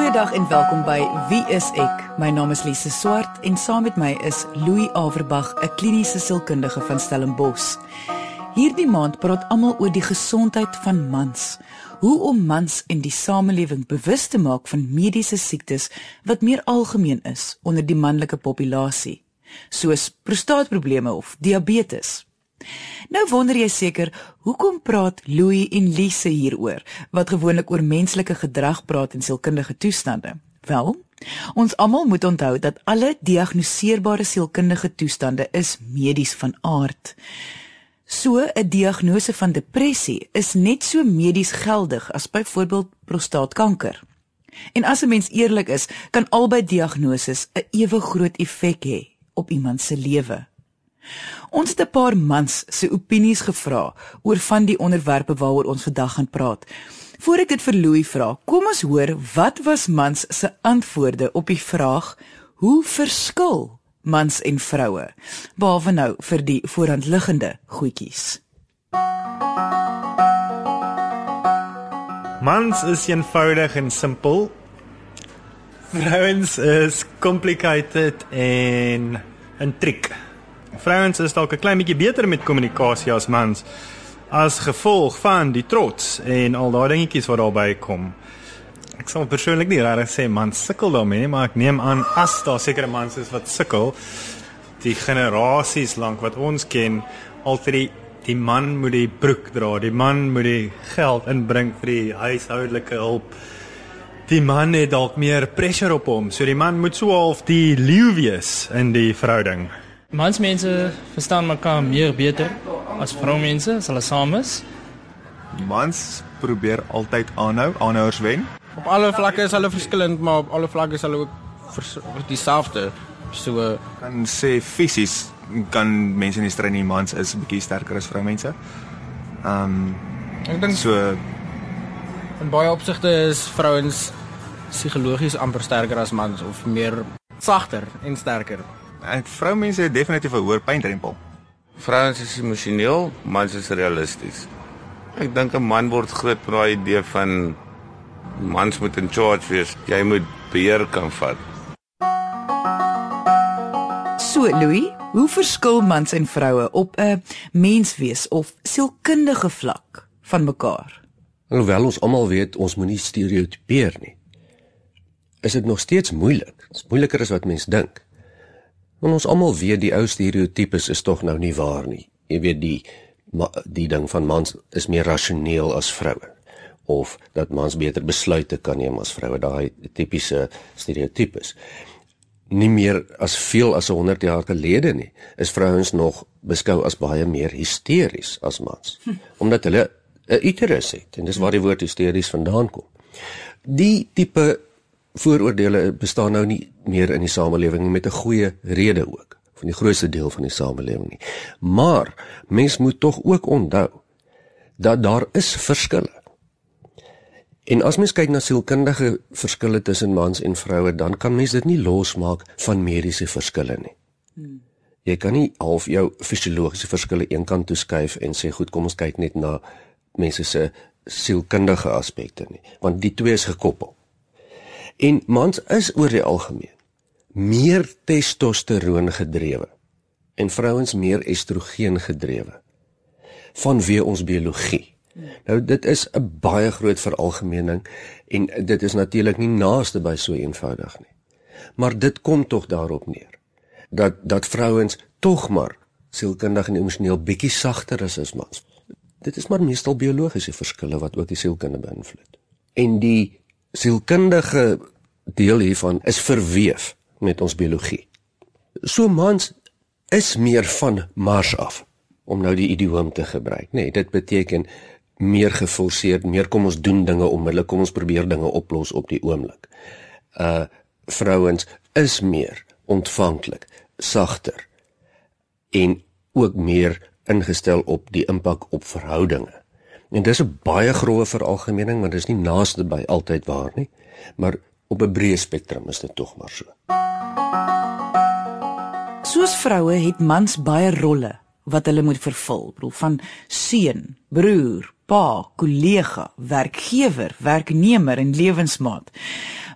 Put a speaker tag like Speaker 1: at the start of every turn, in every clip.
Speaker 1: Goeiedag en welkom by Wie is ek? My naam is Lise Swart en saam met my is Louis Averbag, 'n kliniese sielkundige van Stellenbosch. Hierdie maand praat almal oor die gesondheid van mans. Hoe om mans in die samelewing bewus te maak van mediese siektes wat meer algemeen is onder die manlike populasie, soos prostaatprobleme of diabetes. Nou wonder jy seker, hoekom praat Louis en Lise hieroor wat gewoonlik oor menslike gedrag praat en sielkundige toestande? Wel, ons almal moet onthou dat alle diagnoseerbare sielkundige toestande is medies van aard. So 'n diagnose van depressie is net so medies geldig as byvoorbeeld prostaatkanker. En as 'n mens eerlik is, kan albei diagnoses 'n ewe groot effek hê op iemand se lewe. Ons het 'n paar mans se opinies gevra oor van die onderwerpe waaroor ons vandag gaan praat. Voordat ek dit vir Louis vra, kom ons hoor wat was mans se antwoorde op die vraag: Hoe verskil mans en vroue? Behalwe nou vir die voorhandliggende goedjies.
Speaker 2: Mans is eenvoudig en simpel. Vrouens is complicated en 'n trick. Vrouens is dalk 'n klein bietjie beter met kommunikasie as mans as gevolg van die trots en al daai dingetjies wat daarbey kom. Ek sal persoonlik nie regtig sê mans sukkel daarmee nie, maar ek neem aan as daar sekere mans is wat sukkel, die generasies lank wat ons ken, altyd die, die man moet die broek dra, die man moet die geld inbring vir die huishoudelike hulp. Die man het dalk meer pressure op hom, so die man moet so half die leeu wees in die verhouding.
Speaker 3: Mansmense verstaan mekaar meer beter as vroumense as hulle saam is.
Speaker 4: Mans probeer altyd aanhou, aanhouers wen.
Speaker 5: Op alle vlakke is hulle verskillend, maar op alle vlakke is hulle ook dieselfde. So
Speaker 4: kan sê fisies kan mense in die stryd nie mans is bietjie sterker as vroumense. Ehm um,
Speaker 5: ek dink
Speaker 4: so
Speaker 5: in baie opsigte is vrouens psigologies amper sterker as mans of meer sagter en sterker.
Speaker 4: En vroumense het definitief 'n hoër pyndrempel.
Speaker 6: Vrouens is emosioneel, mans is realisties. Ek dink 'n man word groot met daai idee van mans moet in charge wees. Jy moet beheer kan vat.
Speaker 1: So Louis, hoe verskil mans en vroue op 'n menswees of sielkundige vlak van mekaar?
Speaker 7: Alhoewel ons almal weet ons moenie stereotipeer nie. Is dit nog steeds moeilik? Dit is moeiliker as wat mense dink. Want ons almal weet die ou stereotypes is tog nou nie waar nie. Jy weet die die ding van mans is meer rasioneel as vroue of dat mans beter besluite kan neem as vroue, daai tipiese stereotypes nie meer as veel as 100 jaar gelede nie. Is vrouens nog beskou as baie meer hysteries as mans, hm. omdat hulle 'n uterus het en dis waar die woord hysteries vandaan kom. Die tipe vooroordeele bestaan nou nie meer in die samelewing met 'n goeie rede ook van die grootste deel van die samelewing nie. Maar mens moet tog ook onthou dat daar is verskille. En as mens kyk na sielkundige verskille tussen mans en vroue, dan kan mens dit nie losmaak van mediese verskille nie. Hmm. Jy kan nie half jou fisiologiese verskille eenkant toeskuif en sê goed, kom ons kyk net na mense se sielkundige aspekte nie, want die twee is gekoppel. En mans is oor die algemeen meer testosteroon gedrewe en vrouens meer estrogen gedrewe vanweë ons biologie. Nou dit is 'n baie groot veralgemening en dit is natuurlik nie naaste by so eenvoudig nie. Maar dit kom tog daarop neer dat dat vrouens tog maar sielkundig en emosioneel bietjie sagter is as mans. Dit is maar meestal biologiese verskille wat ook die sielkunde beïnvloed. En die sielkundige deel hiervan is verweef met ons biologie. So mans is meer van Mars af om nou die idioom te gebruik, nê. Nee, dit beteken meer geforseerd, meer kom ons doen dinge onmiddellik, kom ons probeer dinge oplos op die oomblik. Uh vrouens is meer ontvanklik, sagter en ook meer ingestel op die impak op verhoudinge. En dis 'n baie groewe veralgemening, maar dis nie naaste by altyd waar nie, maar op 'n breë spektrum is dit tog maar so.
Speaker 1: Soos vroue het mans baie rolle wat hulle moet vervul, bedoel van seun, broer, pa, kollega, werkgewer, werknemer en lewensmaat.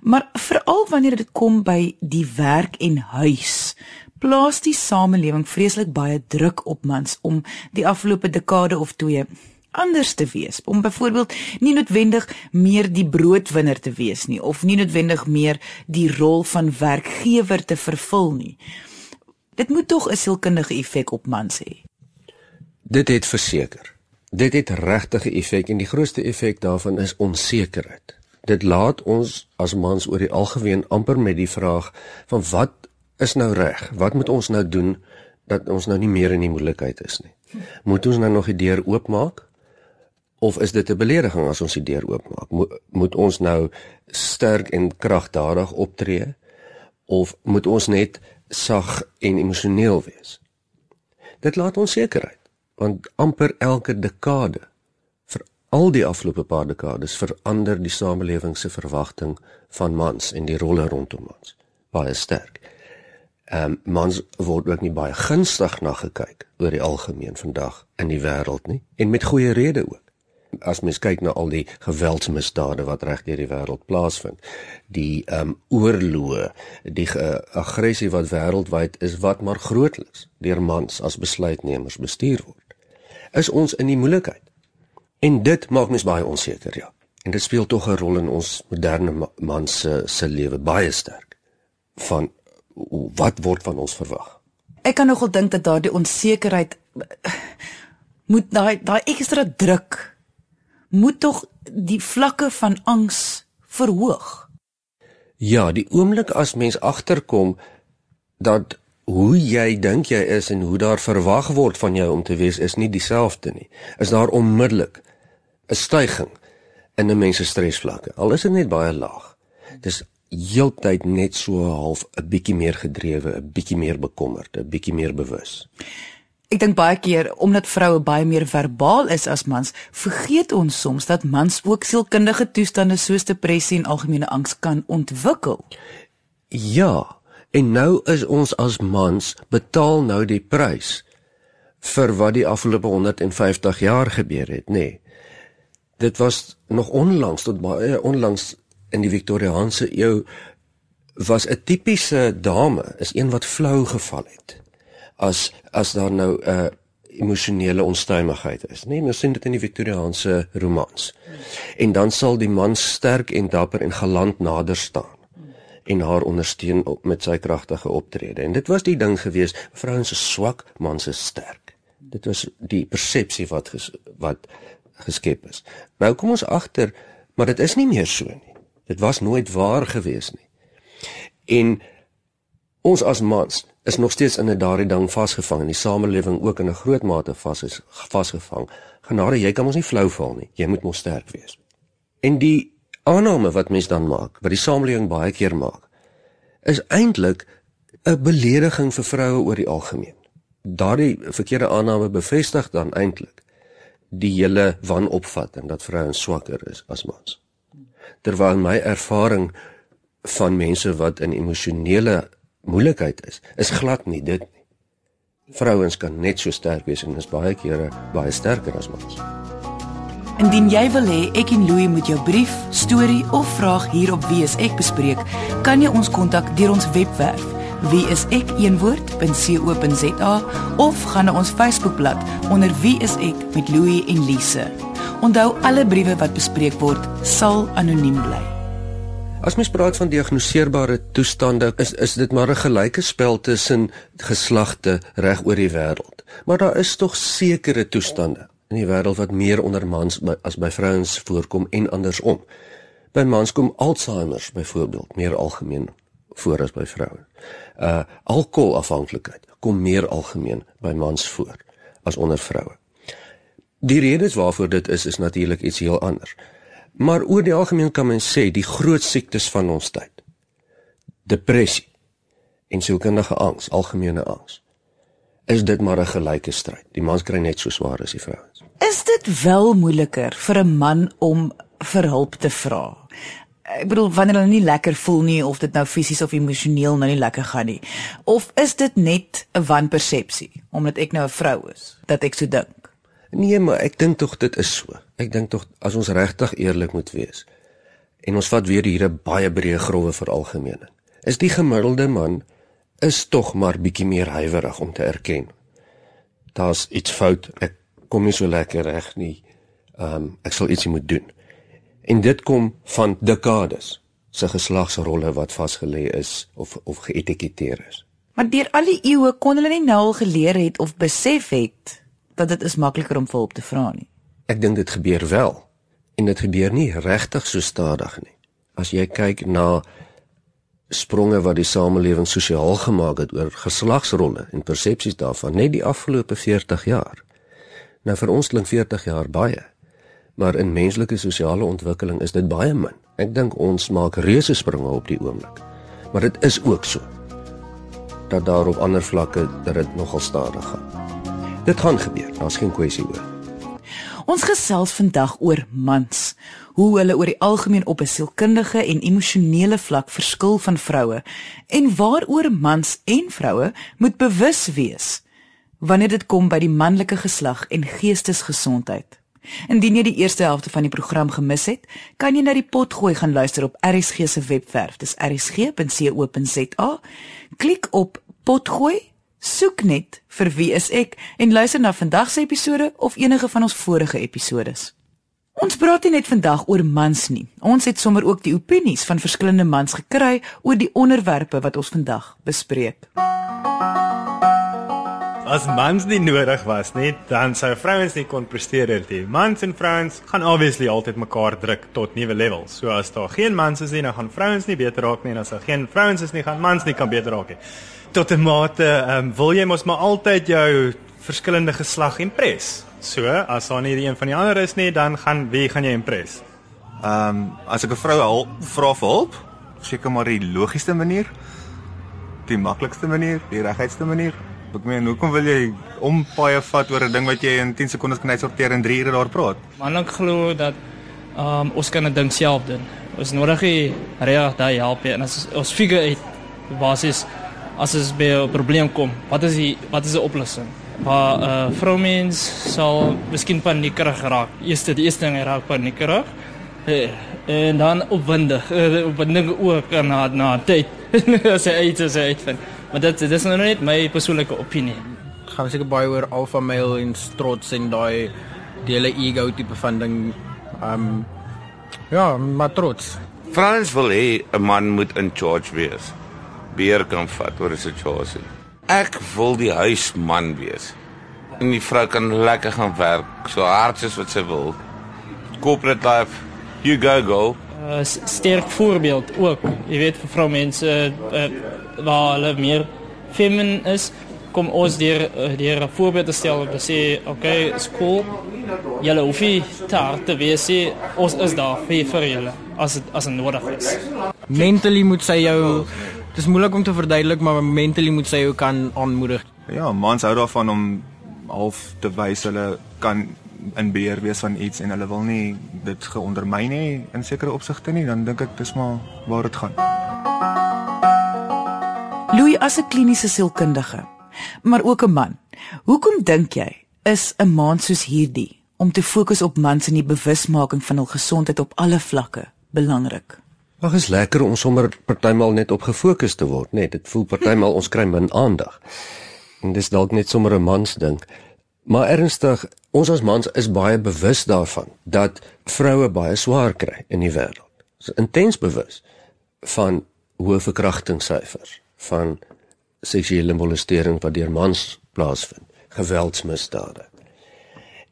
Speaker 1: Maar veral wanneer dit kom by die werk en huis, plaas die samelewing vreeslik baie druk op mans om die afgelope dekade of twee anders te wees om byvoorbeeld nie noodwendig meer die broodwinner te wees nie of nie noodwendig meer die rol van werkgewer te vervul nie. Dit moet tog 'n sielkundige effek op mans hê.
Speaker 7: Dit het verseker. Dit het regtig 'n effek en die grootste effek daarvan is onsekerheid. Dit laat ons as mans oor die algemeen amper met die vraag van wat is nou reg? Wat moet ons nou doen dat ons nou nie meer in die moeilikheid is nie? Moet ons nou nog die deur oopmaak? Of is dit 'n belediging as ons die deur oopmaak? Mo moet ons nou sterk en kragtadig optree of moet ons net sag en emosioneel wees? Dit laat onsekerheid, want amper elke dekade vir al die afgelope paar dekades verander die samelewing se verwagting van mans en die rolle rondom mans baie sterk. Ehm um, mans word ook nie baie gunstig na gekyk oor die algemeen vandag in die wêreld nie en met goeie rede ook as mens kyk na al die geweldsmisdade wat reg deur die wêreld plaasvind, die ehm um, oorloë, die aggressie wat wêreldwyd is wat maar grootliks deur mans as besluitnemers bestuur word, is ons in die moeilikheid. En dit maak mens baie onseker, ja. En dit speel tog 'n rol in ons moderne mans se se lewe baie sterk van wat word van ons verwag.
Speaker 1: Ek kan nogal dink dat daardie onsekerheid moet daai daai ekstra druk moet tog die vlakke van angs verhoog.
Speaker 7: Ja, die oomblik as mens agterkom dat hoe jy dink jy is en hoe daar verwag word van jou om te wees is nie dieselfde nie. Is daar onmiddellik 'n styging in 'n mens se stresvlakke. Al is dit net baie laag. Dis heeltyd net so half 'n bietjie meer gedrewe, 'n bietjie meer bekommerd, 'n bietjie meer bewus.
Speaker 1: Ek dink baie keer omdat vroue baie meer verbaal is as mans, vergeet ons soms dat mans ook sielkundige toestande soos depressie en algemene angs kan ontwikkel.
Speaker 7: Ja, en nou is ons as mans betaal nou die prys vir wat die afgelope 150 jaar gebeur het, nê. Nee. Dit was nog onlangs tot baie onlangs in die Victoriaanse eeu was 'n tipiese dame is een wat flou geval het as as daar nou 'n uh, emosionele onstuimigheid is. Nee, mens sien dit in die Victoriaanse romans. En dan sal die man sterk en dapper en galant nader staan en haar ondersteun op met sy kragtige optrede. En dit was die ding gewees, vrouens is swak, mans is sterk. Dit was die persepsie wat ges, wat geskep is. Nou kom ons agter, maar dit is nie meer so nie. Dit was nooit waar gewees nie. En ons as mans is nog steeds in 'n daardie ding vasgevang en die samelewing ook in 'n groot mate vas is vasgevang. Genade, jy kan ons nie flou val nie. Jy moet mos sterk wees. En die aanname wat mens dan maak, wat die samelewing baie keer maak, is eintlik 'n belediging vir vroue oor die algemeen. Daardie verkeerde aanname bevestig dan eintlik die hele wanopvatting dat vrouens swakker is as mans. Terwyl my ervaring van mense wat in emosionele moeilikheid is, is glad nie dit nie. Vrouens kan net so sterk wees en is baie kere baie sterker as mans.
Speaker 1: Indien jy wil hê ek en Louie moet jou brief, storie of vraag hier op Wees ek bespreek, kan jy ons kontak deur ons webwerf wieisek.co.za of gaan na ons Facebookblad onder Wie is ek met Louie en Lise. Onthou alle briewe wat bespreek word sal anoniem bly.
Speaker 7: As mens praat van diagnoseerbare toestande, is is dit maar 'n gelyke spel tussen geslagte reg oor die wêreld. Maar daar is tog sekere toestande in die wêreld wat meer onder mans by, as by vrouens voorkom en andersom. By mans kom Alzheimer byvoorbeeld meer algemeen voor as by vroue. Uh alkoholafhanklikheid kom meer algemeen by mans voor as onder vroue. Die redes waarvoor dit is is natuurlik iets heel anders. Maar oor die algemeen kan men sê die groot siektes van ons tyd. Depressie en sielkundige angs, algemene angs. Is dit maar 'n gelyke stryd. Die mans kry net so swaar as die vrouens.
Speaker 1: Is dit wel moeiliker vir 'n man om vir hulp te vra? Ek bedoel wanneer hulle nie lekker voel nie of dit nou fisies of emosioneel nou nie lekker gaan nie. Of is dit net 'n wanpersepsie omdat ek nou 'n vrou is dat ek so dink?
Speaker 7: Nee, maar ek dink tog dit is so. Ek dink tog as ons regtig eerlik moet wees En ons vat weer hier 'n baie breë grove veralgemening. Is die gemiddelde man is tog maar bietjie meer huiwerig om te erken. Daar's iets fout. Ek kom nie so lekker reg nie. Ehm um, ek sal ietsie moet doen. En dit kom van dekades se geslagsrolle wat vasgelê is of of geetiketeer is.
Speaker 1: Maar deur al die eeue kon hulle nie nou al geleer het of besef het dat dit is makliker om hulp te vra nie.
Speaker 7: Ek dink dit gebeur wel en dit gebeur nie regtig so stadig nie. As jy kyk na spronge wat die samelewing sosiaal gemaak het oor geslagsrolle en persepsies daarvan net die afgelope 40 jaar. Nou vir ons klink 40 jaar baie, maar in menslike sosiale ontwikkeling is dit baie min. Ek dink ons maak reuse springe op die oomblik. Maar dit is ook so dat daar op ander vlakke dat dit nogal stadig gaan. Dit gaan gebeur, daar's geen kwessie oor.
Speaker 1: Ons gesels vandag oor mans, hoe hulle oor die algemeen op 'n sielkundige en emosionele vlak verskil van vroue en waaroor mans en vroue moet bewus wees wanneer dit kom by die manlike geslag en geestesgesondheid. Indien jy die eerste helfte van die program gemis het, kan jy na die potgooi gaan luister op RSG se webwerf. Dis rsg.co.za. Klik op potgooi, soek net vir wie is ek en luister na vandag se episode of enige van ons vorige episodes. Ons praat nie net vandag oor mans nie. Ons het sommer ook die opinies van verskillende mans gekry oor die onderwerpe wat ons vandag bespreek.
Speaker 2: As mans nie nodig was nie, dan sou vrouens nie kon presteer nie. Mans en vrouens gaan obviously altyd mekaar druk tot nuwe levels. So as daar geen mans is nie, dan gaan vrouens nie beter raak nie en as daar geen vrouens is nie, gaan mans nie kan beter raak nie tot 'n mate ehm um, wil jy mos maar altyd jou verskillende geslag impres. So, as daar nie een van die ander is nie, dan gaan wie gaan jy impres?
Speaker 4: Ehm um, as ek 'n vrou help, vra vir hulp, seker maar die logiesste manier, die maklikste manier, die regheidste manier. Ek meen, hoekom wil jy om paie vat oor 'n ding wat jy in 10 sekondes kan uitsorteer en 3 ure daar praat?
Speaker 3: Man ek glo dat ehm um, ons kan 'n ding self doen. Ons nodig nie regtig daai help nie. En as ons figure uit basis as ons by 'n probleem kom, wat is die wat is die oplossing? Maar 'n uh, vroumens sal miskien paniekerig raak. Eerste die eerste ding raak paniekerig. Eh, en dan opwindig, uh, opwinding ook na na tyd. as hy iets as hy uitvind. Maar dit dit is nou net my persoonlike opinie.
Speaker 5: Gaan seker baie oor alpha male en trots en daai die hele ego tipe van ding. Um ja, maar trots.
Speaker 6: Frans wil hê 'n man moet in charge wees beheer kan vat oor 'n situasie. Ek wil die huisman wees. En die vrou kan lekker gaan werk so hard soos wat sy wil. Corporate life, you go go.
Speaker 3: Uh, sterk voorbeeld ook. Jy weet vir vroumense uh, waar hulle meer feminine is, kom ons deur uh, deur 'n voorbeeld te stel om te sê, okay, skool. Julle hoef nie te hard te wees nie. Ons is daar vir vir julle as het, as dit nodig is.
Speaker 5: Mentally moet sy jou Dit is moeilik om te verduidelik, maar mentally moet sy jou kan aanmoedig.
Speaker 4: Ja, mans hou daarvan om half te wys hulle kan in beheer wees van iets en hulle wil nie dit geondermyn nie in sekere opsigte nie, dan dink ek dis maar waar dit gaan.
Speaker 1: Louis as 'n kliniese sielkundige, maar ook 'n man. Hoekom dink jy is 'n maand soos hierdie om te fokus op mans en die bewusmaking van hul gesondheid op alle vlakke belangrik?
Speaker 7: Ag is lekker om sommer partymal net op gefokus te word, net. Dit voel partymal ons kry min aandag. En dis dalk net sommer 'n mans ding. Maar ernstig, ons as mans is baie bewus daarvan dat vroue baie swaar kry in die wêreld. Ons is intens bewus van hoë verkrachtingssyfers, van seksuele molestering wat deur mans plaasvind, geweldsmisdade.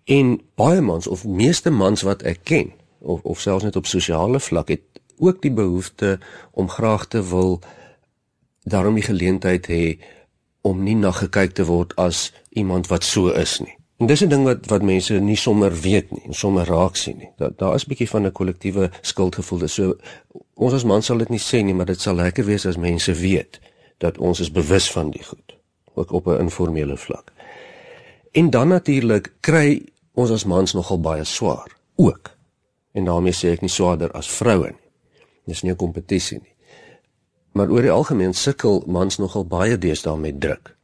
Speaker 7: En baie mans of meeste mans wat ek ken, of of selfs net op sosiale vlak het ook die behoefte om graag te wil daarom die geleentheid hê om nie na gekyk te word as iemand wat so is nie. En dis 'n ding wat wat mense nie sommer weet nie, en sommer raak sien nie. Daar daar is 'n bietjie van 'n kollektiewe skuldgevoel. Dis so ons as man sal dit nie sê nie, maar dit sal lekker wees as mense weet dat ons is bewus van die goed, ook op 'n informele vlak. En dan natuurlik kry ons as mans nogal baie swaar ook. En daarmee sê ek nie swaarder as vroue nie. Dis nie 'n kompetisie nie. Maar oor die algemeen sukkel mans nogal baie deesdae met druk.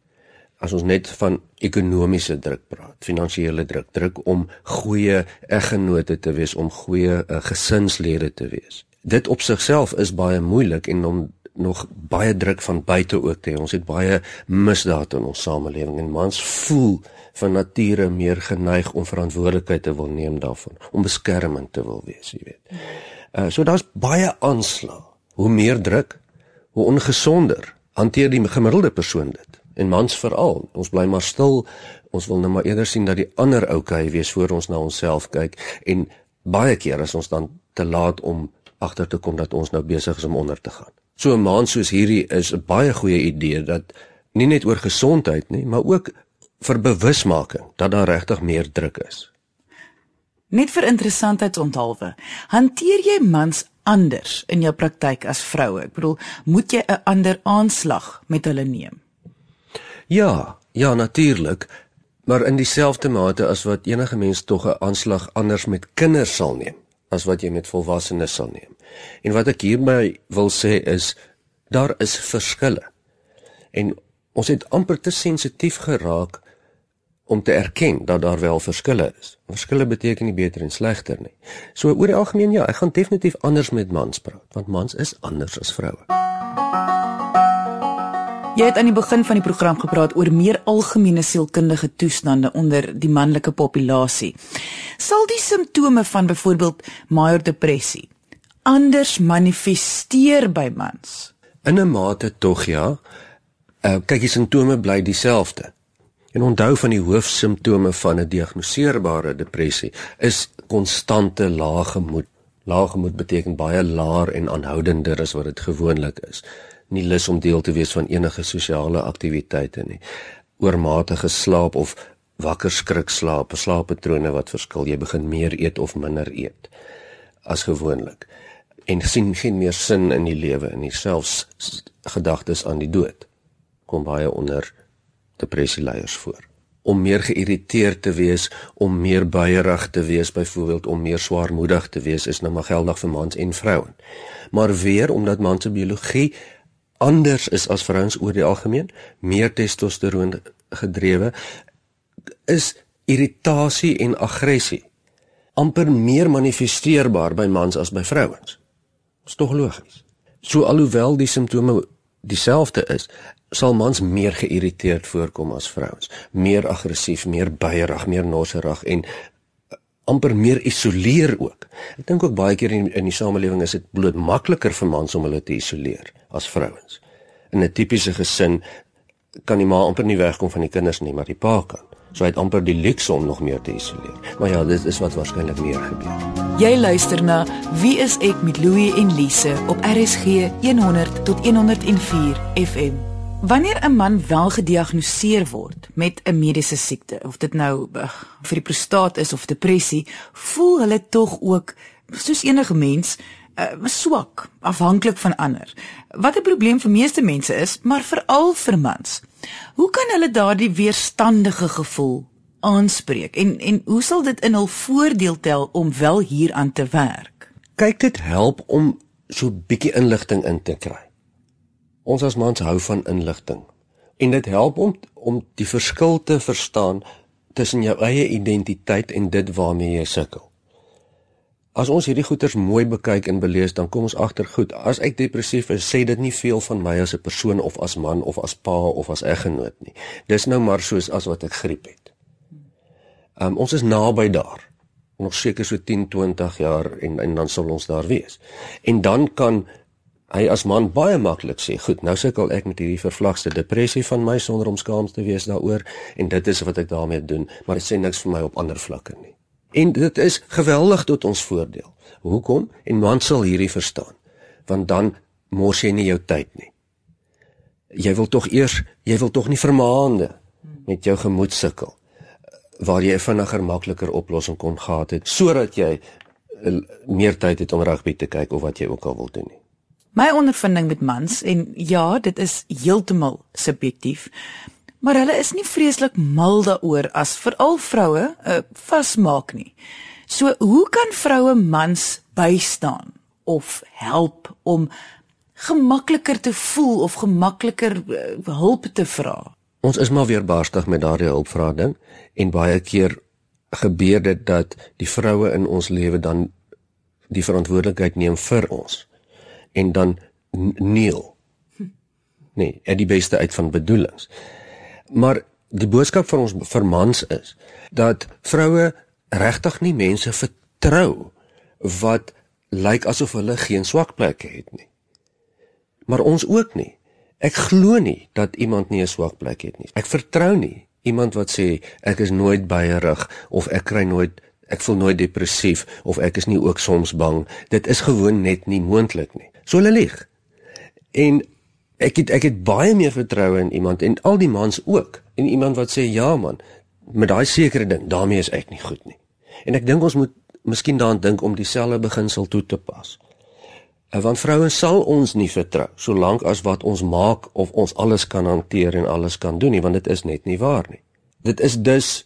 Speaker 7: As ons net van ekonomiese druk praat, finansiële druk, druk om goeie eggenote te wees, om goeie uh, gesinslede te wees. dit op sigself is baie moeilik en om nog baie druk van buite ook te hê. Ons het baie misdade in ons samelewing en mans voel van nature meer geneig om verantwoordelikheid te wil neem daarvan, om beskermend te wil wees, jy weet. Uh so daar's baie aanslag. Hoe meer druk, hoe ongesonder hanteer die gemiddelde persoon dit. En mans veral. Ons bly maar stil. Ons wil net maar eerder sien dat die ander oukei wees voor ons na onsself kyk en baie keer is ons dan te laat om agter te kom dat ons nou besig is om onder te gaan. So 'n maand soos hierdie is 'n baie goeie idee dat nie net oor gesondheid nie, maar ook vir bewusmaking dat daar regtig meer druk is.
Speaker 1: Net vir interessantheidsonthaalwe, hanteer jy mans anders in jou praktyk as vroue? Ek bedoel, moet jy 'n ander aanslag met hulle neem?
Speaker 7: Ja, ja natuurlik, maar in dieselfde mate as wat enige mens tog 'n aanslag anders met kinders sal neem as wat jy met volwassenes sal neem. En wat ek hierby wil sê is daar is verskille. En ons het amper te sensitief geraak om te erken dat daar wel verskille is. Verskille beteken nie beter en slegter nie. So oor die algemeen ja, ek gaan definitief anders met mans praat, want mans is anders as vroue.
Speaker 1: Jy het aan die begin van die program gepraat oor meer algemene sielkundige toestande onder die manlike populasie. Sal die simptome van byvoorbeeld major depressie anders manifesteer by mans?
Speaker 7: In 'n mate tog ja. Uh, kyk, die simptome bly dieselfde. En onthou van die hoofsimptome van 'n diagnoseerbare depressie is konstante lae gemoed. Lae gemoed beteken baie laer en aanhoudender as wat dit gewoonlik is nie lus om deel te wees van enige sosiale aktiwiteite nie. Oormatige slaap of wakker skrik slaap, slaappatrone wat verskil. Jy begin meer eet of minder eet as gewoonlik en sien geen meer sin in die lewe en selfs gedagtes aan die dood kom baie onder depressie leiers voor om meer geïrriteerd te wees, om meer baierig te wees, byvoorbeeld om meer swaarmoedig te wees, is nou maar geldig vir mans en vrouens. Maar weer omdat mans se biologie anders is as vrouens oor die algemeen, meer testosteroon gedrewe, is irritasie en aggressie amper meer manifesteerbaar by mans as by vrouens. Dis tog logies. So alhoewel die simptome dieselfde is, sal mans meer geïrriteerd voorkom as vrouens, meer aggressief, meer baierig, meer norserig en amper meer isoleer ook. Ek dink ook baie keer in, in die samelewing is dit bloot makliker vir mans om hulle te isoleer as vrouens. In 'n tipiese gesin kan die ma amper nie wegkom van die kinders nie, maar die pa kan. So hy het amper die luks om nog meer te isoleer. Maar ja, dit is wat waarskynlik meer gebeur.
Speaker 1: Jy luister na Wie is ek met Louie en Lise op RSG 100 tot 104 FM. Wanneer 'n man wel gediagnoseer word met 'n mediese siekte, of dit nou uh, vir die prostaat is of depressie, voel hulle tog ook soos enige mens uh, swak, afhanklik van ander. Wat 'n probleem vir meeste mense is, maar veral vir mans. Hoe kan hulle daardie weerstandige gevoel aanspreek en en hoe sal dit in hul voordeel tel om wel hieraan te werk?
Speaker 7: Kyk, dit help om so 'n bietjie inligting in te kry. Ons as mans hou van inligting. En dit help om om die verskil te verstaan tussen jou eie identiteit en dit waarmee jy sukkel. As ons hierdie goeters mooi bekyk en belees, dan kom ons agter goed. As ek depressief is, sê dit nie veel van my as 'n persoon of as man of as pa of as eggenoot nie. Dis nou maar soos as wat ek griep het. Um, ons is naby daar. Nog seker so 10, 20 jaar en en dan sal ons daar wees. En dan kan hy as man baie maklik sê, "Goed, nou sukkel ek met hierdie vervlagste depressie van my sonder om skaam te wees daaroor en dit is wat ek daarmee doen, maar dit sê niks vir my op ander vlakke nie." En dit is geweldig tot ons voordeel. Hoekom? En man sal hierdie verstaan. Want dan mors jy nie jou tyd nie. Jy wil tog eers, jy wil tog nie vir maande met jou gemoed sukkel waar jy 'n vinniger makliker oplossing kon gehad het sodat jy eh, meer tyd het om rugby te kyk of wat jy ook al wil doen nie.
Speaker 1: My ondervinding met mans en ja, dit is heeltemal subjektief. Maar hulle is nie vreeslik mal daaroor as veral vroue uh, vasmaak nie. So hoe kan vroue mans bystaan of help om gemakliker te voel of gemakliker uh, hulp te vra?
Speaker 7: Ons is maar weer barstig met daardie hulpvra ding en baie keer gebeur dit dat die vroue in ons lewe dan die verantwoordelikheid neem vir ons en dan neel. Nee, het die beste uit van bedoelings. Maar die boodskap van ons vir mans is dat vroue regtig nie mense vertrou wat lyk asof hulle geen swak plekke het nie. Maar ons ook nie. Ek glo nie dat iemand nie 'n swak plek het nie. Ek vertrou nie iemand wat sê ek is nooit beierig of ek kry nooit ek voel nooit depressief of ek is nie ook soms bang. Dit is gewoon net nie moontlik nie. So hulle lieg. En ek het ek het baie meer vertroue in iemand en al die mans ook en iemand wat sê ja man, met daai sekere ding, daarmee is ek nie goed nie. En ek dink ons moet miskien daaraan dink om dieselfde beginsel toe te pas. En want vrouens sal ons nie vertrou solank as wat ons maak of ons alles kan hanteer en alles kan doen nie, want dit is net nie waar nie. Dit is dus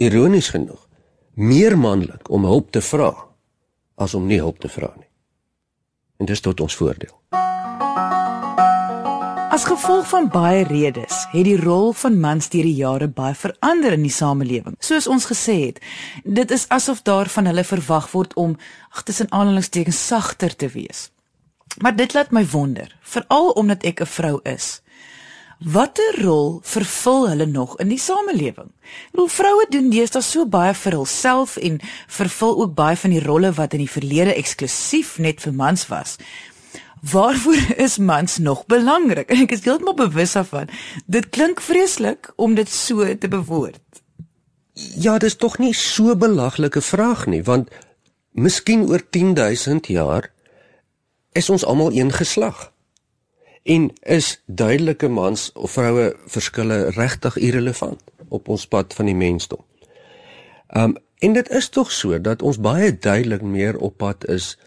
Speaker 7: ironies genoeg meer manlik om hulp te vra as om nie hulp te vra nie. En dis tot ons voordeel.
Speaker 1: As gevolg van baie redes het die rol van mans deur die jare baie verander in die samelewing. Soos ons gesê het, dit is asof daar van hulle verwag word om ag tussen aanhalingstekens sagter te wees. Maar dit laat my wonder, veral omdat ek 'n vrou is. Watter rol vervul hulle nog in die samelewing? Hoe vroue doen deesdae so baie vir hulself en vervul ook baie van die rolle wat in die verlede eksklusief net vir mans was. Waarvoor is mans nog belangrik? En ek is heeltemal bewus daarvan. Dit klink vreeslik om dit so te bewoord.
Speaker 7: Ja, dis tog nie so belaglike vraag nie, want miskien oor 10000 jaar is ons almal een geslag. En is duidelike mans of vroue verskille regtig irrelevant op ons pad van die mensdom. Um en dit is tog so dat ons baie duidelik meer op pad is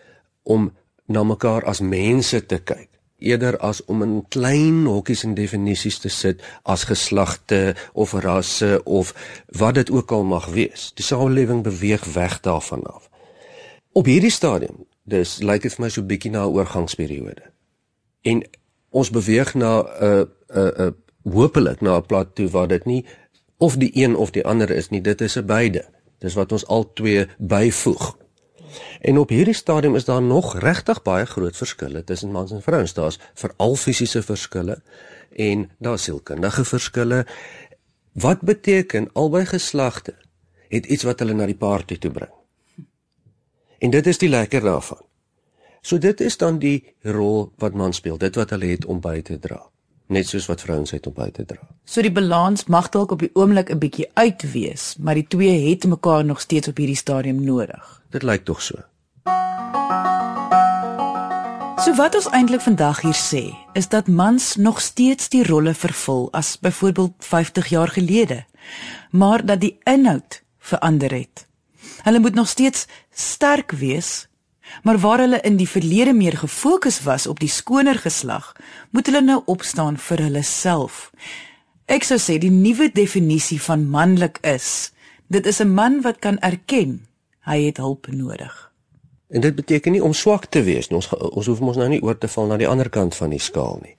Speaker 7: om na mekaar as mense te kyk eerder as om in klein hokkies en definisies te sit as geslagte of rasse of wat dit ook al mag wees. Die samelewing beweeg weg daarvan af. Op hierdie stadium, dis lyk dit vir my so bietjie na 'n oorgangsperiode. En ons beweeg na 'n 'n 'n hopelik na 'n plat toe waar dit nie of die een of die ander is nie, dit is 'n beide. Dis wat ons al twee byvoeg. En op hierdie stadium is daar nog regtig baie groot verskille tussen mans en vrouens. Daar's veral fisiese verskille en daar's sielkundige verskille. Wat beteken albei geslagte het iets wat hulle na die party toe bring. En dit is die lekker daarvan. So dit is dan die rol wat mans speel, dit wat hulle het om by te dra net soos wat vrouens het om by te dra.
Speaker 1: So die balans mag dalk op die oomblik 'n bietjie uitwees, maar die twee het mekaar nog steeds op hierdie stadium nodig.
Speaker 7: Dit lyk tog so.
Speaker 1: So wat ons eintlik vandag hier sê, is dat mans nog steeds die rolle vervul as byvoorbeeld 50 jaar gelede, maar dat die inhoud verander het. Hulle moet nog steeds sterk wees, maar waar hulle in die verlede meer gefokus was op die skoner geslag, moet hulle nou opstaan vir hulle self. Ek sou sê die nuwe definisie van manlik is: dit is 'n man wat kan erken hy het hulp nodig.
Speaker 7: En dit beteken nie om swak te wees nie. Ons ons hoef mos nou nie oor te val na die ander kant van die skaal nie.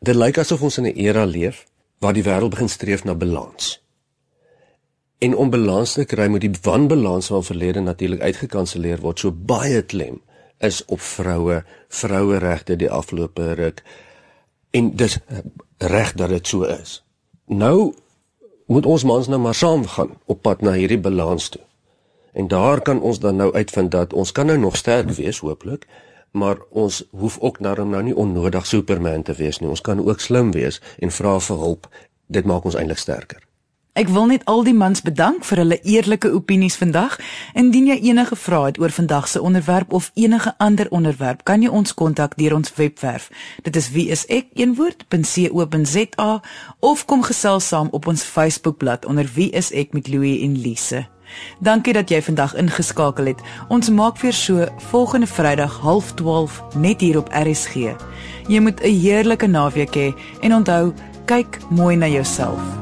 Speaker 7: Dit lyk asof ons in 'n era leef waar die wêreld begin streef na balans. En om balans te kry moet die wanbalans van verlede natuurlik uitgekanselleer word. So baie klem is op vroue, vroueregte die afgelope ruk. En dis reg dat dit so is. Nou moet ons mans nou maar saam gaan op pad na hierdie balans toe. En daar kan ons dan nou uitvind dat ons kan nou nog sterk wees hooplik, maar ons hoef ook daarom nou nie onnodig superman te wees nie. Ons kan ook slim wees en vra vir hulp. Dit maak ons eintlik sterker.
Speaker 1: Ek wil net al die mans bedank vir hulle eerlike opinies vandag. Indien jy enige vrae het oor vandag se onderwerp of enige ander onderwerp, kan jy ons kontak deur ons webwerf. Dit is wieisek.co.za of kom gesels saam op ons Facebookblad onder wieisek met Louie en Lise. Dankie dat jy vandag ingeskakel het. Ons maak weer so volgende Vrydag 12:30 net hier op RSG. Jy moet 'n heerlike naweek hê en onthou, kyk mooi na jouself.